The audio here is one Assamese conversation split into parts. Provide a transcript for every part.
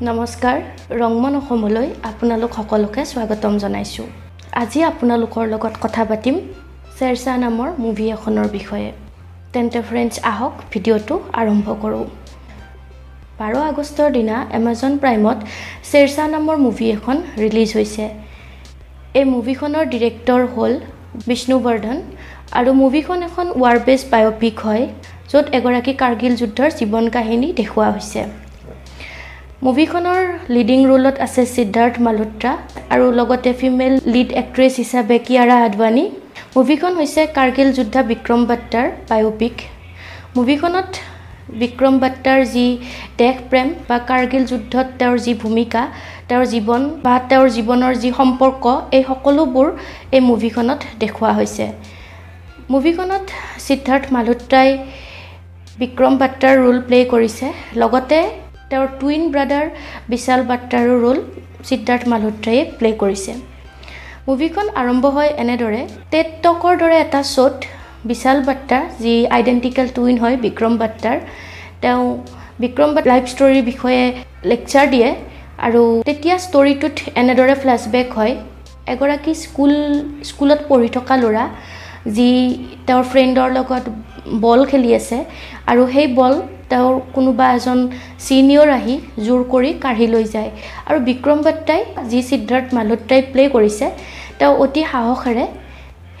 নমস্কাৰ ৰংমন অসমলৈ আপোনালোক সকলোকে স্বাগতম জনাইছোঁ। আজি আপোনালোকৰ লগত কথা পাতিম শ্বেৰশ্বাহ নামৰ মুভি এখনৰ বিষয়ে। তেন্তে ফ্ৰেণ্ডছ আহক ভিডিঅ'টো আৰম্ভ কৰোঁ। বাৰ আগষ্টৰ দিনা এমাজন প্ৰাইমত শ্বেৰশ্বাহ নামৰ মুভি এখন ৰিলিজ হৈছে। এই মুভিখনৰ ডিৰেক্টৰ হ'ল বিষ্ণুবৰ্ধন আৰু মুভিখন এখন ৱাৰ বেছ বায়'পিক হয় য'ত এগৰাকী কাৰ্গিল যুদ্ধৰ জীৱন কাহিনী দেখুওৱা হৈছে। মুভিখনৰ লিডিং ৰোলত আছে সিদ্ধাৰ্থ মালোত্ৰা আৰু লগতে ফিমেল লিড এক্ট্ৰেছ হিচাপে কিয়াৰা আদৱানী। মুভিখন হৈছে কাৰ্গিল যোদ্ধা বিক্ৰম বাট্টাৰ বায়'পিক মুভিখনত বিক্ৰম বাট্টাৰ যি দেশ প্ৰেম বা কাৰ্গিল যুদ্ধত তেওঁৰ যি ভূমিকা তেওঁৰ জীৱন বা তেওঁৰ জীৱনৰ যি সম্পৰ্ক এই সকলোবোৰ এই মুভিখনত দেখুওৱা হৈছে। মুভিখনত সিদ্ধাৰ্থ মালোত্ৰাই বিক্ৰম বাট্টাৰ ৰোল প্লে' কৰিছে। লগতে তেওঁৰ টুইন ব্ৰাদাৰ বিশাল বাট্টাৰো ৰোল সিদ্ধাৰ্থ মালহোত্ৰায়ে প্লে' কৰিছে। মুভিখন আৰম্ভ হয় এনেদৰে টেট টকৰ দৰে এটা শ্ব'ত বিশাল বাট্টাৰ যি আইডেণ্টিকেল টুইন হয় বিক্ৰম বাট্টাৰ। তেওঁ বিক্ৰম বাট লাইফ ষ্টৰীৰ বিষয়ে লেকচাৰ দিয়ে আৰু তেতিয়া ষ্টৰিটোত এনেদৰে ফ্লেশ্ববেক হয়। এগৰাকী স্কুল স্কুলত পঢ়ি থকা ল'ৰা যি তেওঁৰ ফ্ৰেণ্ডৰ লগত বল খেলি আছে। আৰু সেই বল তেওঁৰ কোনোবা এজন ছিনিয়ৰ আহি জোৰ কৰি কাঢ়ি লৈ যায়। আৰু বিক্ৰম বাট্টাই যি সিদ্ধাৰ্থ মালহোত্ৰাই প্লে' কৰিছে তেওঁ অতি সাহসেৰে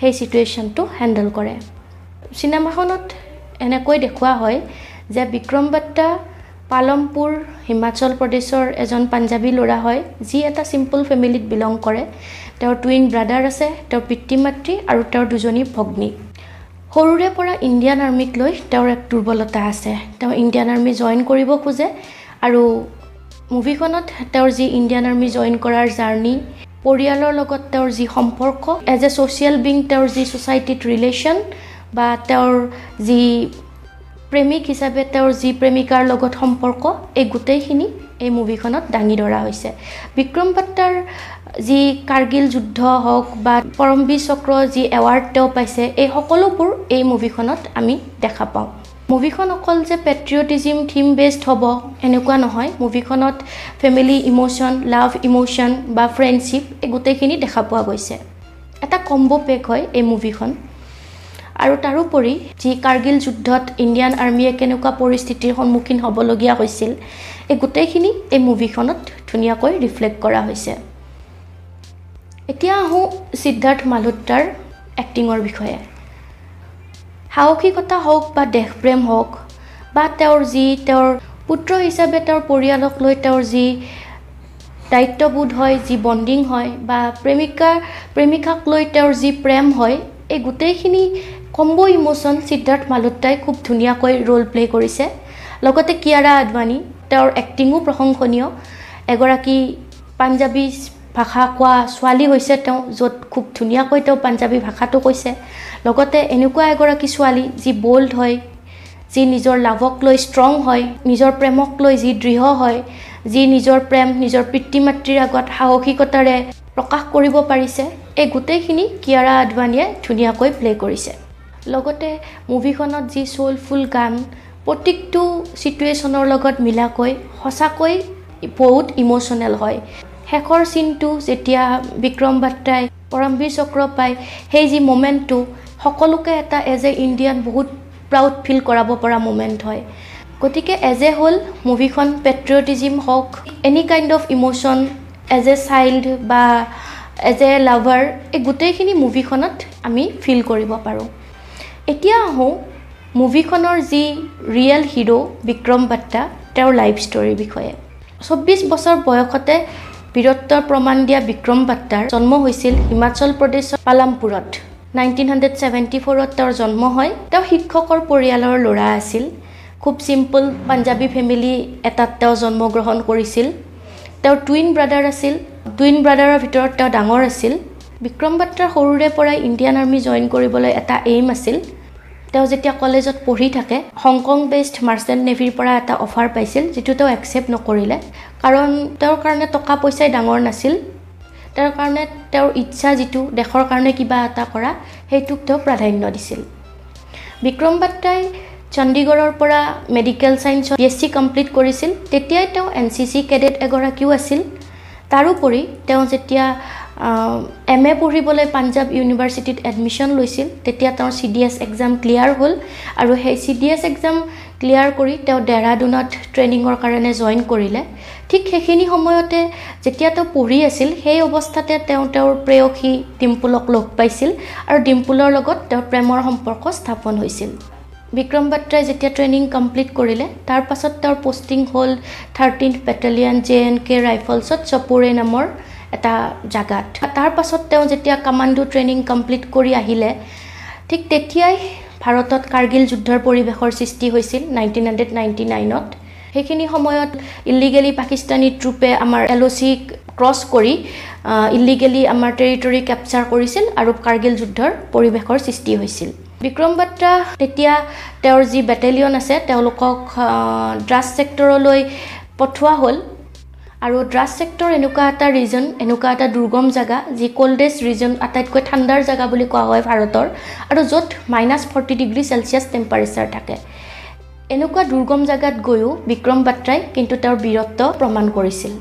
সেই ছিটুৱেশ্যনটো হেণ্ডেল কৰে। চিনেমাখনত এনেকৈ দেখুওৱা হয় যে বিক্ৰম বাট্টা পালমপুৰ হিমাচল প্ৰদেশৰ এজন পাঞ্জাবী ল'ৰা হয় যি এটা চিম্পল ফেমিলিত বিলং কৰে। তেওঁৰ টুইন ব্ৰাদাৰ আছে তেওঁৰ পিতৃ মাতৃ আৰু তেওঁৰ দুজনী ভগ্নী। সৰুৰে পৰা ইণ্ডিয়ান আৰ্মিক লৈ তেওঁৰ এক দুৰ্বলতা আছে। তেওঁ ইণ্ডিয়ান আৰ্মি জইন কৰিব খোজে আৰু মুভিখনত তেওঁৰ যি ইণ্ডিয়ান আৰ্মি জইন কৰাৰ জাৰ্ণি পৰিয়ালৰ লগত তেওঁৰ যি সম্পৰ্ক এজ এ ছ'চিয়েল বিং তেওঁৰ যি ছ'চাইটিত ৰিলেশ্যন বা তেওঁৰ যি প্ৰেমিক হিচাপে তেওঁৰ যি প্ৰেমিকাৰ লগত সম্পৰ্ক এই গোটেইখিনি এই মুভিখনত দাঙি ধৰা হৈছে। বিক্ৰম বাট্টাৰ যি কাৰ্গিল যুদ্ধ হওক বা পৰমবীৰ চক্ৰ যি এৱাৰ্ড তেওঁ পাইছে এই সকলোবোৰ এই মুভিখনত আমি দেখা পাওঁ। মুভিখন অকল যে পেট্ৰিয়টিজিম থিম বেছড হ'ব এনেকুৱা নহয়। মুভিখনত ফেমিলি ইম'শ্যন লাভ ইম'শ্যন বা ফ্ৰেণ্ডশ্বিপ এই গোটেইখিনি দেখা পোৱা গৈছে। এটা কম্ব' পেক হয় এই মুভিখন। আৰু তাৰোপৰি যি কাৰ্গিল যুদ্ধত ইণ্ডিয়ান আৰ্মীয়ে কেনেকুৱা পৰিস্থিতিৰ সন্মুখীন হ'বলগীয়া হৈছিল এই গোটেইখিনি এই মুভিখনত ধুনীয়াকৈ ৰিফ্লেক্ট কৰা হৈছে। এতিয়া আহোঁ সিদ্ধাৰ্থ মালহোত্ৰাৰ এক্টিঙৰ বিষয়ে। সাহসিকতা হওক বা দেশপ্ৰেম হওক বা তেওঁৰ যি তেওঁৰ পুত্ৰ হিচাপে তেওঁৰ পৰিয়ালক লৈ তেওঁৰ যি দায়িত্ববোধ হয় যি বণ্ডিং হয় বা প্ৰেমিকা প্ৰেমিকাক লৈ তেওঁৰ যি প্ৰেম হয় এই গোটেইখিনি কম্ব ইম'শ্যন সিদ্ধাৰ্থ মালহোত্ৰাই খুব ধুনীয়াকৈ ৰোল প্লে' কৰিছে। লগতে কিয়াৰা আদৱানী তেওঁৰ এক্টিঙো প্ৰশংসনীয়। এগৰাকী পাঞ্জাবী ভাষা কোৱা ছোৱালী হৈছে তেওঁ য'ত খুব ধুনীয়াকৈ তেওঁ পাঞ্জাবী ভাষাটো কৈছে। লগতে এনেকুৱা এগৰাকী ছোৱালী যি বল্ড হয় যি নিজৰ লাভক লৈ ষ্ট্ৰং হয় নিজৰ প্ৰেমক লৈ যি দৃঢ় হয় যি নিজৰ প্ৰেম নিজৰ পিতৃ মাতৃৰ আগত সাহসিকতাৰে প্ৰকাশ কৰিব পাৰিছে এই গোটেইখিনি কিয়াৰা আদৱানীয়ে ধুনীয়াকৈ প্লে' কৰিছে। লগতে মুভিখনত যি চ'লফুল গান প্ৰত্যেকটো ছিটুৱেশ্যনৰ লগত মিলাকৈ সঁচাকৈ বহুত ইম'চনেল হয়। শেষৰ চিনটো যেতিয়া বিক্ৰম বাট্টাই পৰমবীৰ চক্ৰ পায় সেই যি মমেণ্টটো সকলোকে এটা এজ এ ইণ্ডিয়ান বহুত প্ৰাউড ফিল কৰাব পৰা মমেণ্ট হয়। গতিকে এজ এ হ'ল মুভিখন পেট্ৰিয়টিজিম হওক any kind of emotion as a child বা এজ এ লাভাৰ এই গোটেইখিনি মুভিখনত আমি ফিল কৰিব পাৰোঁ। এতিয়া আহোঁ মুভিখনৰ যি ৰিয়েল হিৰ' বিক্ৰম বাট্টা তেওঁৰ লাইফ ষ্টৰীৰ বিষয়ে। চৌব্বিছ বছৰ বয়সতে বীৰত্বৰ প্ৰমাণ দিয়া বিক্ৰম বাট্টাৰ জন্ম হৈছিল হিমাচল প্ৰদেশৰ পালামপুৰত। নাইনটিন হাণ্ড্ৰেড ছেভেণ্টি ফ'ৰত তেওঁৰ জন্ম হয়। তেওঁ শিক্ষকৰ পৰিয়ালৰ ল'ৰা আছিল। খুব চিম্পল পাঞ্জাবী ফেমিলি এটাত তেওঁ জন্মগ্ৰহণ কৰিছিল। তেওঁৰ টুইন ব্ৰাদাৰ আছিল। টুইন ব্ৰাদাৰৰ ভিতৰত তেওঁ ডাঙৰ আছিল। বিক্ৰম বাট্টাৰ সৰুৰে পৰাই ইণ্ডিয়ান আৰ্মি জইন কৰিবলৈ এটা এইম আছিল। তেওঁ যেতিয়া কলেজত পঢ়ি থাকে হংকং বেছড মাৰ্চেণ্ট নেভিৰ পৰা এটা অফাৰ পাইছিল যিটো তেওঁ একচেপ্ট নকৰিলে। কাৰণ তেওঁৰ কাৰণে টকা পইচাই ডাঙৰ নাছিল। তেওঁৰ কাৰণে তেওঁৰ ইচ্ছা যিটো দেশৰ কাৰণে কিবা এটা কৰা সেইটোক তেওঁ প্ৰাধান্য দিছিল। বিক্ৰম বাট্টাই চণ্ডীগড়ৰ পৰা মেডিকেল ছায়েন্সত বি এছ চি কমপ্লিট কৰিছিল। তেতিয়াই তেওঁ এন চি চি কেডেট এগৰাকীও আছিল। তাৰোপৰি তেওঁ যেতিয়া এম এ পঢ়িবলৈ পাঞ্জাৱ ইউনিভাৰ্চিটিত এডমিশ্যন লৈছিল। তেতিয়া তেওঁৰ C D S exam clear হ'ল আৰু সেই C D S exam clear কৰি তেওঁ ডেৰাডুনত ট্ৰেইনিঙৰ কাৰণে জইন কৰিলে। ঠিক সেইখিনি সময়তে যেতিয়া তেওঁ পঢ়ি আছিল সেই অৱস্থাতে তেওঁ তেওঁৰ প্ৰেয়সী ডিম্পুলক লগ পাইছিল আৰু ডিম্পুলৰ লগত তেওঁৰ প্ৰেমৰ সম্পৰ্ক স্থাপন হৈছিল। বিক্ৰম বাত্ৰাই যেতিয়া ট্ৰেইনিং কমপ্লিট কৰিলে তাৰ পাছত তেওঁৰ পষ্টিং হ'ল thirteenth battalion J N K ৰাইফলছত চপুৰে নামৰ এটা জেগাত। তাৰ পাছত তেওঁ যেতিয়া কামাণ্ডো ট্ৰেইনিং কমপ্লিট কৰি আহিলে ঠিক তেতিয়াই ভাৰতত কাৰ্গিল যুদ্ধৰ পৰিৱেশৰ সৃষ্টি হৈছিল নাইনটিন হাণ্ড্ৰেড নাইণ্টি নাইনত। সেইখিনি সময়ত ইলিগেলি পাকিস্তানী ট্ৰুপে আমাৰ এল অ' চিক ক্ৰছ কৰি ইলিগেলি আমাৰ টেৰিটৰী কেপচাৰ কৰিছিল আৰু কাৰ্গিল যুদ্ধৰ পৰিৱেশৰ সৃষ্টি হৈছিল। বিক্ৰম বাত্ৰা তেতিয়া তেওঁৰ যি বেটেলিয়ন আছে তেওঁলোকক ড্ৰাছ ছেক্টৰলৈ পঠোৱা হ'ল। আৰু ড্ৰাছ ছেক্টৰ এনেকুৱা এটা ৰিজন এনেকুৱা এটা দুৰ্গম জেগা যি ক'ল্ডেষ্ট ৰিজন আটাইতকৈ ঠাণ্ডাৰ জেগা বুলি কোৱা হয় ভাৰতৰ আৰু য'ত minus forty degree Celsius temperature থাকে। এনেকুৱা দুৰ্গম জেগাত গৈও বিক্ৰম বাত্ৰাই কিন্তু তেওঁৰ বীৰত্ব প্ৰমাণ কৰিছিল।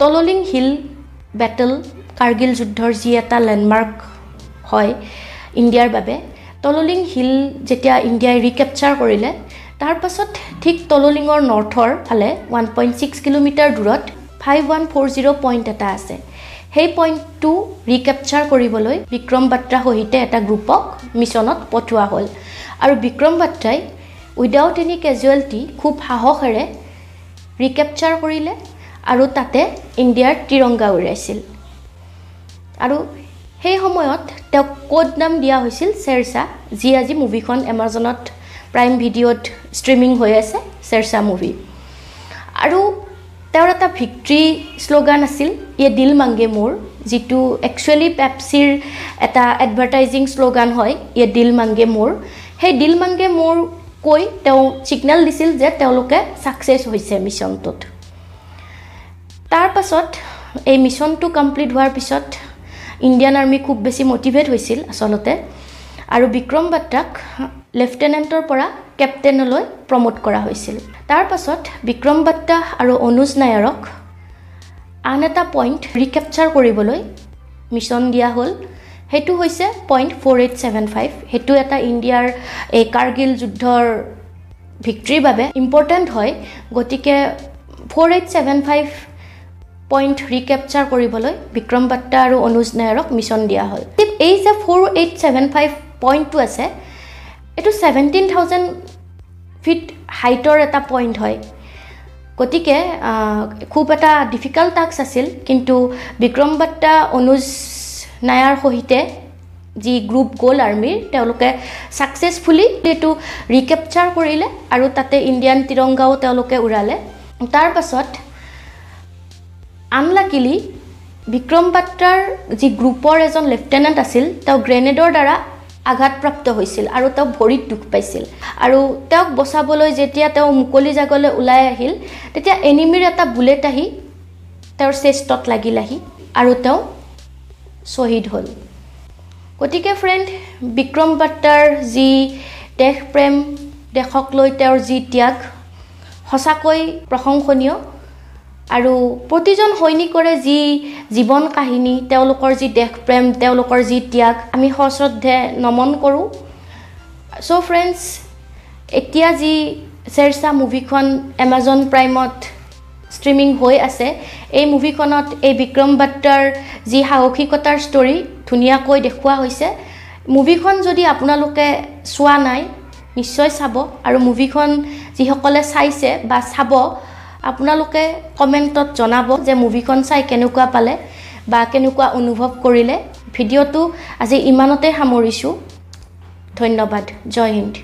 তললিং হিল বেটেল কাৰ্গিল যুদ্ধৰ যি এটা লেণ্ডমাৰ্ক হয় ইণ্ডিয়াৰ বাবে তললিং হিল যেতিয়া ইণ্ডিয়াই ৰিকেপচাৰ কৰিলে তাৰ পাছত ঠিক তললিঙৰ নৰ্থৰ ফালে ওৱান পইণ্ট ছিক্স কিলোমিটাৰ দূৰত five one four zero' point এটা আছে। সেই পইণ্টটো ৰিকেপচাৰ কৰিবলৈ বিক্ৰম বাত্ৰা সহিতে এটা গ্ৰুপক মিছনত পঠোৱা হ'ল। আৰু Vikram Batra without any casualty খুব সাহসেৰে ৰিকেপচাৰ কৰিলে আৰু তাতে ইণ্ডিয়াৰ ত্ৰিৰংগা উৰাইছিল। আৰু সেই সময়ত তেওঁক ক'ড নাম দিয়া হৈছিল শ্বেৰচা যি আজি মুভিখন এমাজনত প্ৰাইম ভিডিঅ'ত ষ্ট্ৰিমিং হৈ আছে শ্বেৰচা মুভি আৰু তেওঁৰ এটা ভিক্ট্ৰী শ্লোগান আছিল ইয়ে দিল মাংগে মোৰ যিটো একচুৱেলি পেপচিৰ এটা এডভাৰটাইজিং শ্লোগান হয় ইয়ে দিল মাংগে মোৰ সেই দিল মাংগে মোৰ কৈ তেওঁ ছিগনেল দিছিল যে তেওঁলোকে ছাকচেছ হৈছে মিছনটোত। তাৰ পাছত এই মিছনটো কমপ্লিট হোৱাৰ পিছত ইণ্ডিয়ান আৰ্মি খুব বেছি মটিভেট হৈছিল আচলতে। আৰু বিক্ৰম বাত্ৰাক লেফটেনেণ্টৰ পৰা কেপ্টেইনলৈ প্ৰমোট কৰা হৈছিল। তাৰ পাছত বিক্ৰম বাত্ৰা আৰু অনুজ নায়াৰক আন এটা পইণ্ট ৰিকেপচাৰ কৰিবলৈ মিছন দিয়া হ'ল। সেইটো হৈছে point four eight seven five. সেইটো এটা ইণ্ডিয়াৰ এই কাৰ্গিল যুদ্ধৰ ভিক্ট্ৰীৰ বাবে ইম্পৰ্টেণ্ট হয়। গতিকে four eight seven five point recapture কৰিবলৈ বিক্ৰম বাত্ৰা আৰু অনুজ নায়াৰক মিছন দিয়া হ'ল। এই যে ফ'ৰ এইট ছেভেন ফাইভ পইণ্টটো আছে। এইটো ছেভেণ্টিন থাউজেণ্ড ফিট হাইটৰ এটা পইণ্ট হয়। গতিকে খুব এটা ডিফিকাল্ট টাস্ক আছিল কিন্তু বিক্ৰম বাত্ৰা অনুজ নায়াৰ সহিতে যি গ্ৰুপ গ'ল আৰ্মিৰ তেওঁলোকে ছাকচেছফুলি এইটো ৰিকেপচাৰ কৰিলে আৰু তাতে ইণ্ডিয়ান তিৰংগাও তেওঁলোকে উৰালে। তাৰ পাছত আনলাকিলি বিক্ৰম বাত্ৰাৰ যি গ্ৰুপৰ এজন লেফটেনেণ্ট আছিল তেওঁ গ্ৰেনেডৰ দ্বাৰা আঘাতপ্ৰাপ্ত হৈছিল আৰু তেওঁ ভৰিত দুখ পাইছিল। আৰু তেওঁক বচাবলৈ যেতিয়া তেওঁ মুকলি জাগলৈ ওলাই আহিল তেতিয়া এনিমিৰ এটা বুলেট আহি তেওঁৰ চেষ্টত লাগিল আহি আৰু তেওঁ শ্বহীদ হ'ল। গতিকে ফ্ৰেণ্ড বিক্ৰম বাত্ৰাৰ যি দেশ প্ৰেম দেশক লৈ তেওঁৰ যি ত্যাগ সঁচাকৈ প্ৰশংসনীয়। আৰু প্ৰতিজন সৈনিকৰে যি জীৱন কাহিনী তেওঁলোকৰ যি দেশ প্ৰেম তেওঁলোকৰ যি ত্যাগ আমি সশ্ৰদ্ধে নমন কৰোঁ। চ' ফ্ৰেণ্ডছ এতিয়া যি শ্বেৰচা মুভিখন এমাজন প্ৰাইমত ষ্ট্ৰিমিং হৈ আছে এই মুভিখনত এই বিক্ৰম বাত্ৰাৰ যি সাহসিকতাৰ ষ্টৰী ধুনীয়াকৈ দেখুওৱা হৈছে। মুভিখন যদি আপোনালোকে চোৱা নাই নিশ্চয় চাব। আৰু মুভিখন যিসকলে চাইছে বা চাব আপোনালোকে কমেণ্টত জনাব যে মুভিখন চাই কেনেকুৱা পালে বা কেনেকুৱা অনুভৱ কৰিলে। ভিডিঅ'টো আজি ইমানতে সামৰিছোঁ। ধন্যবাদ। জয় হিন্দ।